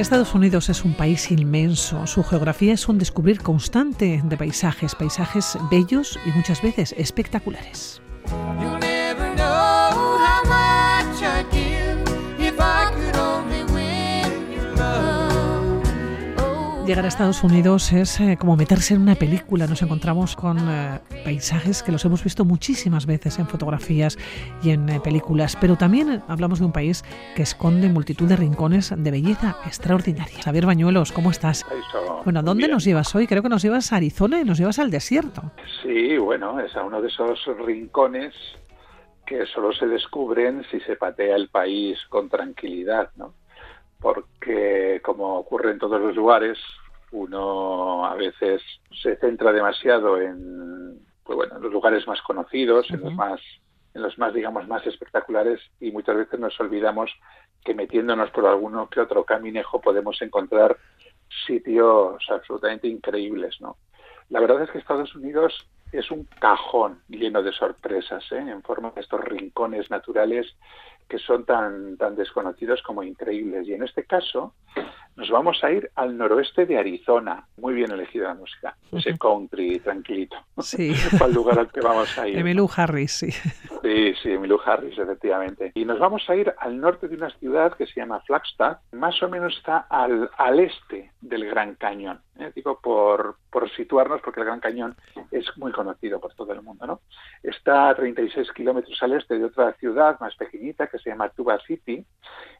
Estados Unidos es un país inmenso. Su geografía es un descubrir constante de paisajes, paisajes bellos y muchas veces espectaculares. Llegar a Estados Unidos es eh, como meterse en una película. Nos encontramos con eh, paisajes que los hemos visto muchísimas veces en fotografías y en eh, películas, pero también hablamos de un país que esconde multitud de rincones de belleza extraordinaria. Javier Bañuelos, ¿cómo estás? Bueno, ¿a dónde nos llevas hoy? Creo que nos llevas a Arizona y nos llevas al desierto. Sí, bueno, es a uno de esos rincones que solo se descubren si se patea el país con tranquilidad, ¿no? Porque como ocurre en todos los lugares, uno a veces se centra demasiado en, pues bueno, en los lugares más conocidos, en los más en los más digamos más espectaculares y muchas veces nos olvidamos que metiéndonos por alguno que otro caminejo podemos encontrar sitios absolutamente increíbles, ¿no? La verdad es que Estados Unidos es un cajón lleno de sorpresas, ¿eh? en forma de estos rincones naturales que son tan, tan desconocidos como increíbles. Y en este caso nos vamos a ir al noroeste de Arizona. Muy bien elegida la música, ese country tranquilito. Sí. al lugar al que vamos a ir. Emilu Harris, sí. Sí, sí, Emilu Harris, efectivamente. Y nos vamos a ir al norte de una ciudad que se llama Flagstaff. Más o menos está al, al este del Gran Cañón. ¿Eh? Digo, por, por situarnos, porque el Gran Cañón es muy conocido por todo el mundo, ¿no? Está a 36 kilómetros al este de otra ciudad más pequeñita que se llama Tuba City,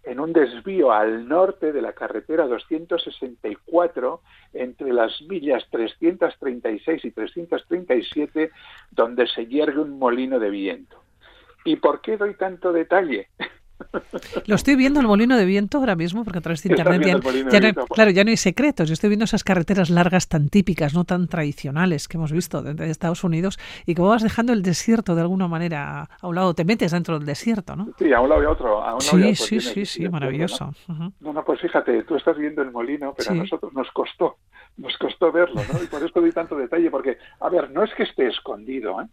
en un desvío al norte de la carretera 264 entre las millas 336 y 337, donde se yergue un molino de viento. ¿Y por qué doy tanto detalle? Lo estoy viendo el molino de viento ahora mismo, porque a través de internet ya, no, claro, ya no hay secretos. Yo estoy viendo esas carreteras largas tan típicas, no tan tradicionales que hemos visto de, Estados Unidos y que vas dejando el desierto de alguna manera a un lado, te metes dentro del desierto, ¿no? Sí, a un lado y a otro. A un lado sí, sí, sí, sí, maravilloso. ¿no? ¿no? pues fíjate, tú estás viendo el molino, pero a nosotros nos costó, nos costó verlo, ¿no? Y por eso doy tanto detalle, porque, a ver, no es que esté escondido, ¿eh?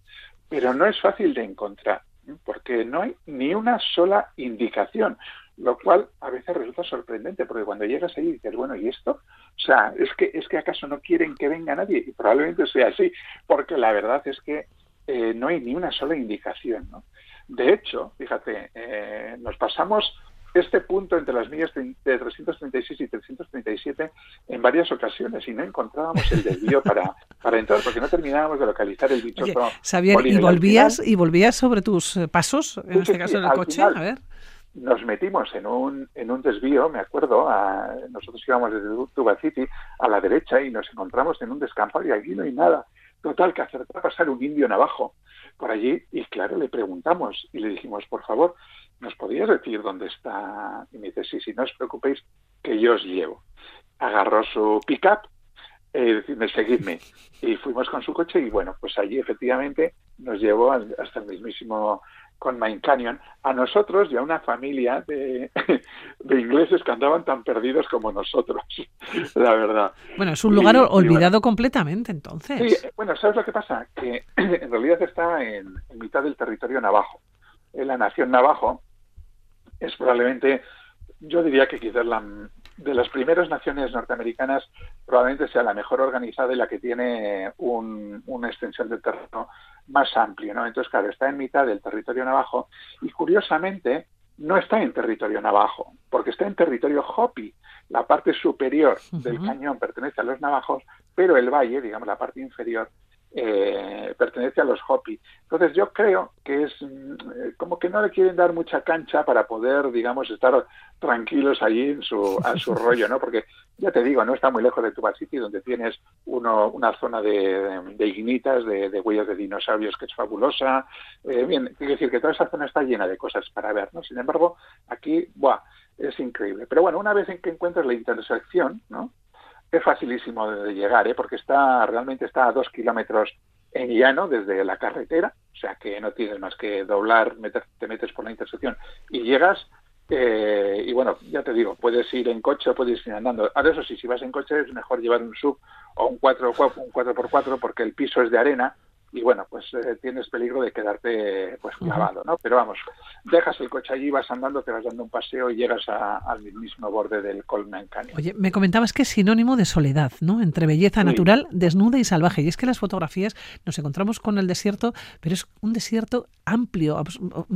pero no es fácil de encontrar porque no hay ni una sola indicación, lo cual a veces resulta sorprendente, porque cuando llegas ahí dices, bueno, ¿y esto? O sea, es que, es que acaso no quieren que venga nadie, y probablemente sea así, porque la verdad es que eh, no hay ni una sola indicación, ¿no? De hecho, fíjate, eh, nos pasamos este punto entre las millas de 336 y 337 en varias ocasiones y no encontrábamos el desvío para, para entrar porque no terminábamos de localizar el dichoso Oye, ¿y volvías, ¿y volvías sobre tus eh, pasos, en este caso en el coche? a ver nos metimos en un, en un desvío, me acuerdo, nosotros íbamos desde Tuba City a la derecha y nos encontramos en un descampado y allí no hay nada. Total, que acertó a pasar un indio navajo por allí y claro, le preguntamos y le dijimos, por favor, ¿nos podías decir dónde está? Y me dice, sí, sí, no os preocupéis, que yo os llevo. Agarró su pick-up, eh, seguidme. Y fuimos con su coche y bueno, pues allí efectivamente nos llevó hasta el mismísimo con Main Canyon, a nosotros y a una familia de, de, ingleses que andaban tan perdidos como nosotros, la verdad. Bueno, es un lugar olvidado completamente entonces. Sí, bueno, ¿sabes lo que pasa? Que en realidad está en, en mitad del territorio navajo. En la nación navajo es probablemente, yo diría que quizás la, de las primeras naciones norteamericanas probablemente sea la mejor organizada y la que tiene una extensión de terreno más amplio, ¿no? Entonces, claro, está en mitad del territorio navajo y curiosamente no está en territorio navajo, porque está en territorio Hopi. La parte superior del cañón pertenece a los navajos, pero el valle, digamos la parte inferior, eh, pertenece a los Hopi. Entonces yo creo que es mm, como que no le quieren dar mucha cancha para poder, digamos, estar tranquilos allí en su, a su rollo, ¿no? Porque ya te digo, no está muy lejos de Tuba City, donde tienes uno, una zona de, de ignitas, de, de, huellas de dinosaurios que es fabulosa. Eh, bien, quiero decir que toda esa zona está llena de cosas para ver, ¿no? Sin embargo, aquí, ¡buah! Es increíble. Pero bueno, una vez en que encuentras la intersección, ¿no? Es facilísimo de llegar, ¿eh? porque está realmente está a dos kilómetros en llano desde la carretera, o sea que no tienes más que doblar, te metes por la intersección y llegas. Eh, y bueno, ya te digo, puedes ir en coche o puedes ir andando. Ahora, eso sí, si vas en coche es mejor llevar un sub o un 4, un 4x4 porque el piso es de arena y bueno, pues eh, tienes peligro de quedarte pues clavado, ¿no? Pero vamos, dejas el coche allí, vas andando, te vas dando un paseo y llegas al mismo borde del Canyon. Oye, me comentabas que es sinónimo de soledad, ¿no? Entre belleza natural, desnuda y salvaje. Y es que las fotografías nos encontramos con el desierto, pero es un desierto amplio,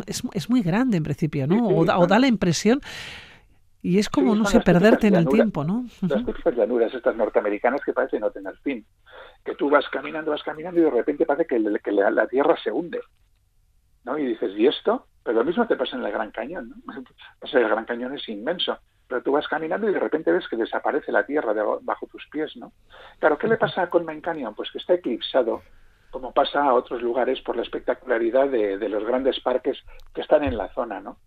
es, es muy grande en principio, ¿no? o, da, o da la impresión y es como, no sé, perderte en el tiempo, ¿no? Las típicas llanuras estas norteamericanas que parecen no tener fin. Que tú vas caminando, vas caminando y de repente parece que, la, tierra se hunde. ¿no? Y dices, ¿y esto? Pero lo mismo te pasa en el Gran Cañón, ¿no? O sea, el Gran Cañón es inmenso, pero tú vas caminando y de repente ves que desaparece la tierra bajo tus pies, ¿no? Claro, ¿qué le pasa a Coleman Canyon? Pues que está eclipsado, como pasa a otros lugares, por la espectacularidad de, de los grandes parques que están en la zona, ¿no?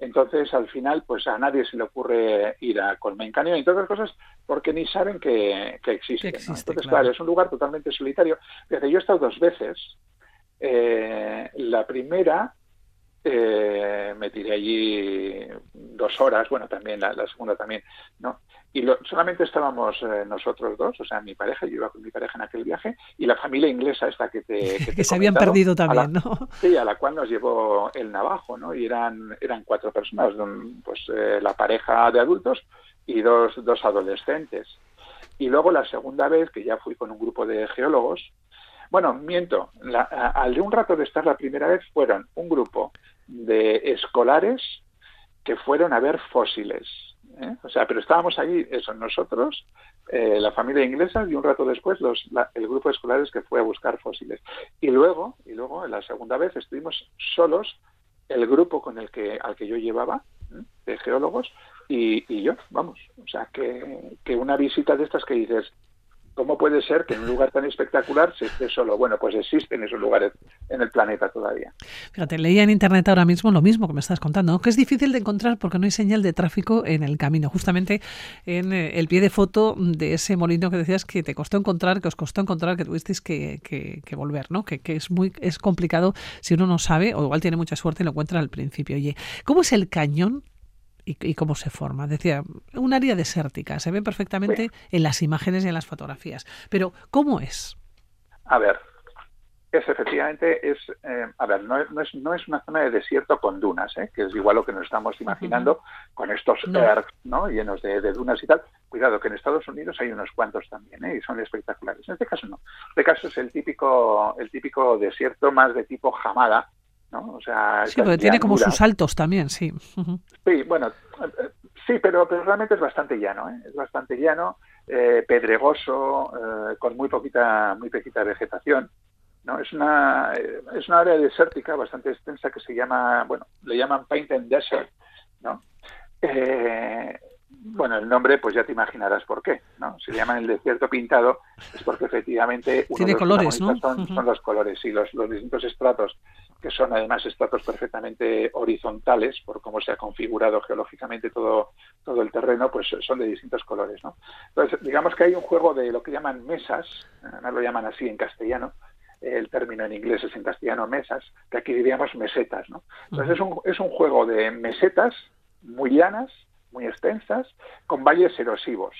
Entonces, al final, pues a nadie se le ocurre ir a y todas las cosas porque ni saben que, que existe. Entonces, claro. es un lugar totalmente solitario. Fíjate, yo he estado dos veces. Eh, la primera eh, me tiré allí dos horas, bueno, también la, la segunda también, ¿no? y solamente estábamos eh, nosotros dos, o sea, mi pareja, yo iba con mi pareja en aquel viaje, y la familia inglesa esta que te... Que, se habían perdido también, ¿no? Sí, a la cual nos llevó el navajo, ¿no? Y eran, eran cuatro personas, pues eh, la pareja de adultos y dos, dos adolescentes. Y luego la segunda vez, que ya fui con un grupo de geólogos, bueno, miento, al de un rato de estar la primera vez fueron un grupo de escolares que fueron a ver fósiles ¿eh? O sea, pero estábamos ahí, eso, nosotros, eh, la familia inglesa y un rato después los, el grupo de escolares que fue a buscar fósiles. Y luego, y luego, en la segunda vez estuvimos solos, el grupo con el que, al que yo llevaba, ¿eh? de geólogos, y, y, yo, vamos. O sea, que, que una visita de estas que dices, ¿Cómo puede ser que en un lugar tan espectacular se esté solo? Bueno, pues existen esos lugares en el planeta todavía. Fíjate, leía en internet ahora mismo lo mismo que me estás contando, que es difícil de encontrar porque no hay señal de tráfico en el camino. Justamente en eh, el pie de foto de ese molino que decías que te costó encontrar, que os costó encontrar, que tuvisteis que, que, volver, ¿no? Que, que, es muy es complicado si uno no sabe o igual tiene mucha suerte y lo encuentra al principio. Oye, ¿cómo es el cañón y, cómo se forma. Decía, un área desértica, se ve perfectamente en las imágenes y en las fotografías. Pero, ¿cómo es? A ver, es efectivamente, es, eh, a ver, no, es, no es una zona de desierto con dunas, ¿eh? que es igual lo que nos estamos imaginando con estos no. llenos de, dunas y tal. Cuidado, que en Estados Unidos hay unos cuantos también, ¿eh? y son espectaculares. En este caso no. En este caso es el típico, el típico desierto más de tipo jamada, ¿no? O sea, sí, pero tiene como sus saltos también, sí. Sí, bueno, eh, sí, pero, pero realmente es bastante llano, ¿eh? es bastante llano, eh, pedregoso, eh, con muy poquita, muy poquita vegetación. ¿no? Es una, es una área desértica bastante extensa que se llama, bueno, le llaman Painted Desert, ¿no? Bueno, el nombre, pues ya te imaginarás por qué, ¿no? Se llama el desierto pintado, es porque efectivamente uno Tiene colores, ¿no? son, son, los colores y los, los distintos estratos que son además estratos perfectamente horizontales por cómo se ha configurado geológicamente todo, todo el terreno, pues son de distintos colores. ¿no? Entonces, digamos que hay un juego de lo que llaman mesas, no lo llaman así en castellano, el término en inglés es en castellano mesas, que aquí diríamos mesetas. ¿no? Entonces es un, es un juego de mesetas muy llanas, muy extensas, con valles erosivos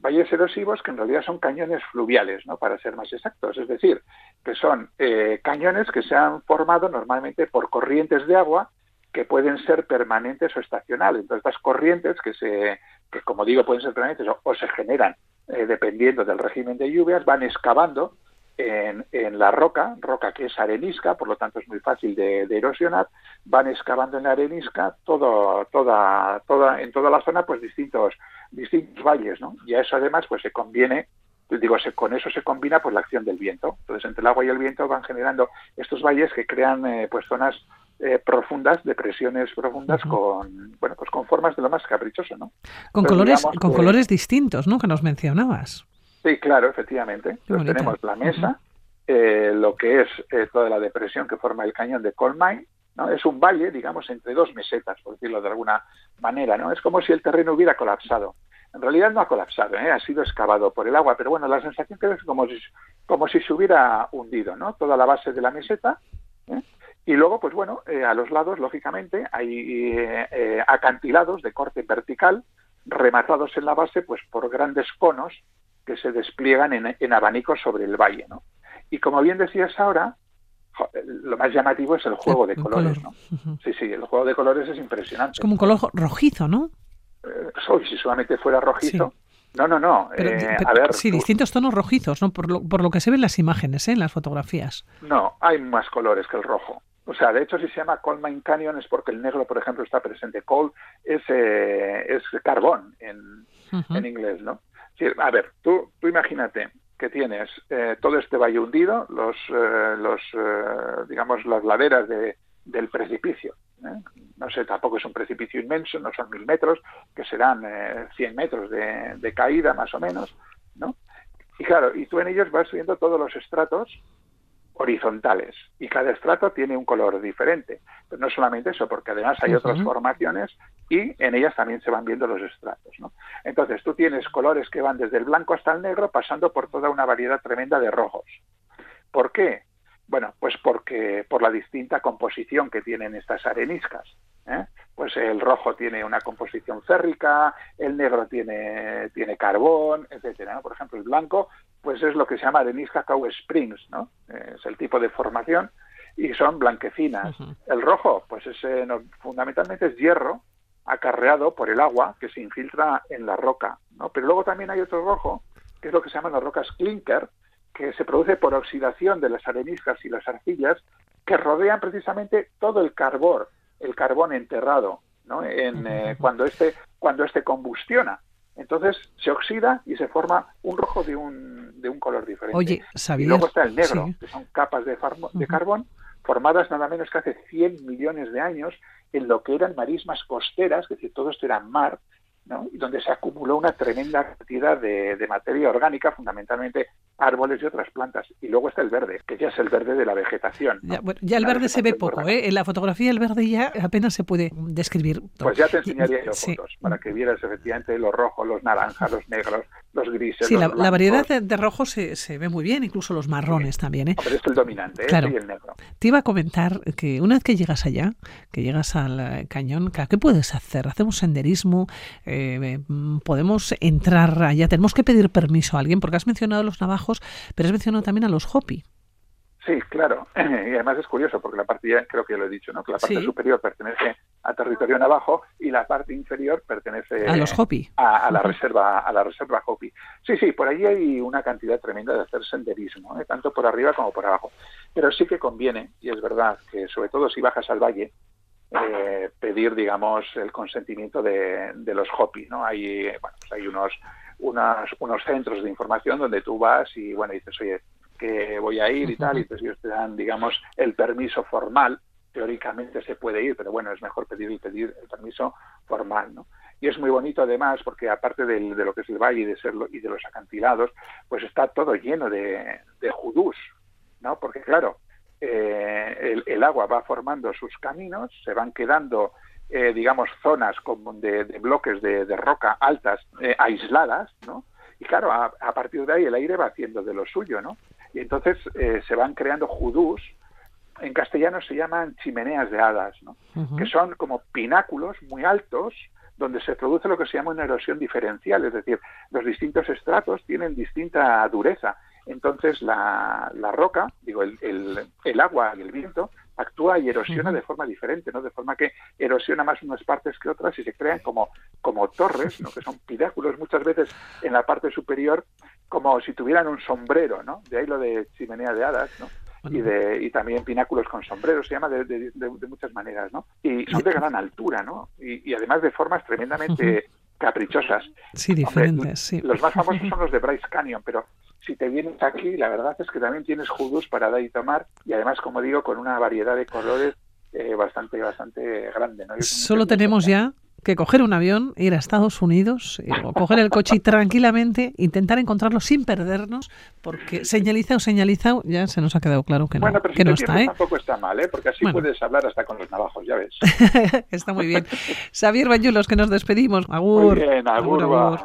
valles erosivos que en realidad son cañones fluviales, ¿no? para ser más exactos, es decir, que son eh, cañones que se han formado normalmente por corrientes de agua que pueden ser permanentes o estacionales. Entonces, estas corrientes que, se, como digo, pueden ser permanentes o, se generan eh, dependiendo del régimen de lluvias, van excavando en, en, la roca, roca que es arenisca, por lo tanto es muy fácil de, erosionar, van excavando en la arenisca todo, toda, toda, en toda la zona pues distintos, distintos valles, ¿no? Y a eso además pues se conviene, digo, se, con eso se combina pues la acción del viento. Entonces entre el agua y el viento van generando estos valles que crean eh, pues zonas eh, profundas, depresiones profundas con bueno pues con formas de lo más caprichoso, ¿no? Con colores, con colores distintos, ¿no? Que nos mencionabas. Sí, claro, efectivamente. Entonces tenemos la mesa, eh, lo que es eh, toda la depresión que forma el cañón de Coal Mine, ¿no? Es un valle, digamos, entre dos mesetas, por decirlo de alguna manera, ¿no? Es como si el terreno hubiera colapsado. En realidad no ha colapsado, ¿eh? ha sido excavado por el agua, pero bueno, la sensación que es como si, como si se hubiera hundido, ¿no? Toda la base de la meseta. ¿eh? Y luego, pues bueno, a los lados, lógicamente, hay acantilados de corte vertical, rematados en la base, pues por grandes conos que se despliegan en, abanicos sobre el valle, ¿no? Y como bien decías ahora, lo más llamativo es el juego de colores, ¿no? Sí, sí, el juego de colores es impresionante. Es como un color rojizo, ¿no? Eh, si solamente fuera rojizo. No, no, no. Eh, a ver, sí, distintos tonos rojizos, ¿no? Por lo, por lo que se ven las imágenes, ¿eh? en las fotografías. No, hay más colores que el rojo. O sea, de hecho, si se llama Coal Mine Canyon es porque el negro, por ejemplo, está presente. Coal es, eh, es carbón en, en inglés, ¿no? A ver, tú, tú imagínate que tienes eh, todo este valle hundido, los, eh, los eh, digamos, las laderas de, del precipicio. No sé, tampoco es un precipicio inmenso, no son mil metros, que serán 100 metros de, de, caída más o menos, ¿no? Y claro, y tú en ellos vas subiendo todos los estratos horizontales y cada estrato tiene un color diferente. Pero no solamente eso, porque además hay otras formaciones y en ellas también se van viendo los estratos. ¿no? Entonces tú tienes colores que van desde el blanco hasta el negro pasando por toda una variedad tremenda de rojos. ¿Por qué? Bueno, pues porque por la distinta composición que tienen estas areniscas. ¿eh? Pues el rojo tiene una composición férrica, el negro tiene, tiene carbón, etcétera. Por ejemplo, el blanco pues es lo que se llama arenisca Cow Springs, ¿no? Es el tipo de formación y son blanquecinas. El rojo, pues es, eh, fundamentalmente es hierro acarreado por el agua que se infiltra en la roca, ¿no? Pero luego también hay otro rojo, que es lo que se llaman las rocas clinker, que se produce por oxidación de las areniscas y las arcillas que rodean precisamente todo el carbón, el carbón enterrado, ¿no? En, eh, cuando este cuando este combustiona. Entonces se oxida y se forma un rojo de un, de un color diferente. Oye, Y luego está el negro, que son capas de, de carbón formadas nada menos que hace 100 millones de años en lo que eran marismas costeras, es decir, todo esto era mar, ¿no? donde se acumuló una tremenda cantidad de, de materia orgánica, fundamentalmente árboles y otras plantas. Y luego está el verde, que ya es el verde de la vegetación. Ya, el verde se ve poco, ¿eh? En la fotografía el verde ya apenas se puede describir. Pues ya te enseñaría yo fotos, para que vieras efectivamente los rojos, los naranjas, los negros, los grises. Sí, la, variedad de, rojos se, se, ve muy bien, incluso los marrones también, ¿eh? Pero es el dominante, ¿eh? Claro. y el negro. Te iba a comentar que una vez que llegas allá, que llegas al eh, cañón, ¿qué puedes hacer? ¿Hacemos senderismo? Eh, ¿Podemos entrar allá? ¿Tenemos que pedir permiso a alguien? Porque has mencionado los navajos pero has mencionado también a los Hopi. Sí, claro. Y además es curioso porque la parte, creo que ya lo he dicho, ¿no? que la parte superior pertenece a territorio navajo y la parte inferior pertenece a los Hopi. A, la reserva, a la reserva Hopi. Sí, sí, por allí hay una cantidad tremenda de hacer senderismo, ¿eh? tanto por arriba como por abajo. Pero sí que conviene, y es verdad, que sobre todo si bajas al valle, eh, pedir, digamos, el consentimiento de, de los Hopi, ¿no? Hay, bueno, pues hay unos unos centros de información donde tú vas y, bueno, dices, oye, que voy a ir y tal, y entonces ellos te dan, digamos, el permiso formal. Teóricamente se puede ir, pero bueno, es mejor pedir, pedir el permiso formal, ¿no? Y es muy bonito además porque aparte de lo que es el valle y de, serlo, y de los acantilados, pues está todo lleno de, de judús, ¿no? Porque claro, eh, el, agua va formando sus caminos, se van quedando eh, digamos, zonas como de, bloques de, roca altas, eh, aisladas, ¿no? Y claro, a, partir de ahí el aire va haciendo de lo suyo, ¿no? Y entonces eh, se van creando judús, en castellano se llaman chimeneas de hadas, ¿no? Que son como pináculos muy altos, donde se produce lo que se llama una erosión diferencial, es decir, los distintos estratos tienen distinta dureza. Entonces la, la roca, digo, el, el, el, agua y el viento actúa y erosiona de forma diferente, ¿no? De forma que erosiona más unas partes que otras y se crean como, como torres, ¿no? Que son pináculos muchas veces en la parte superior como si tuvieran un sombrero, ¿no? De ahí lo de chimenea de hadas, ¿no? y, de, y también pináculos con sombreros, se llama de, de, de, muchas maneras, ¿no? Y son de gran altura, ¿no? Y, y además de formas tremendamente caprichosas. Sí, diferentes, sí. Los más famosos son los de Bryce Canyon, pero si te vienes aquí, la verdad es que también tienes jugos para dar y tomar y además, como digo, con una variedad de colores eh, bastante, bastante grande. ¿no? Solo tenemos ya que coger un avión, ir a Estados Unidos, eh, o coger el coche y tranquilamente intentar encontrarlo sin perdernos, porque señalizado, señalizado, ya se nos ha quedado claro que no, bueno, pero que no está. ¿eh? Tampoco está mal, ¿eh? porque así puedes hablar hasta con los navajos, ya ves. está muy bien. Xavier Bayulos, que nos despedimos. Agur. Muy bien, agur.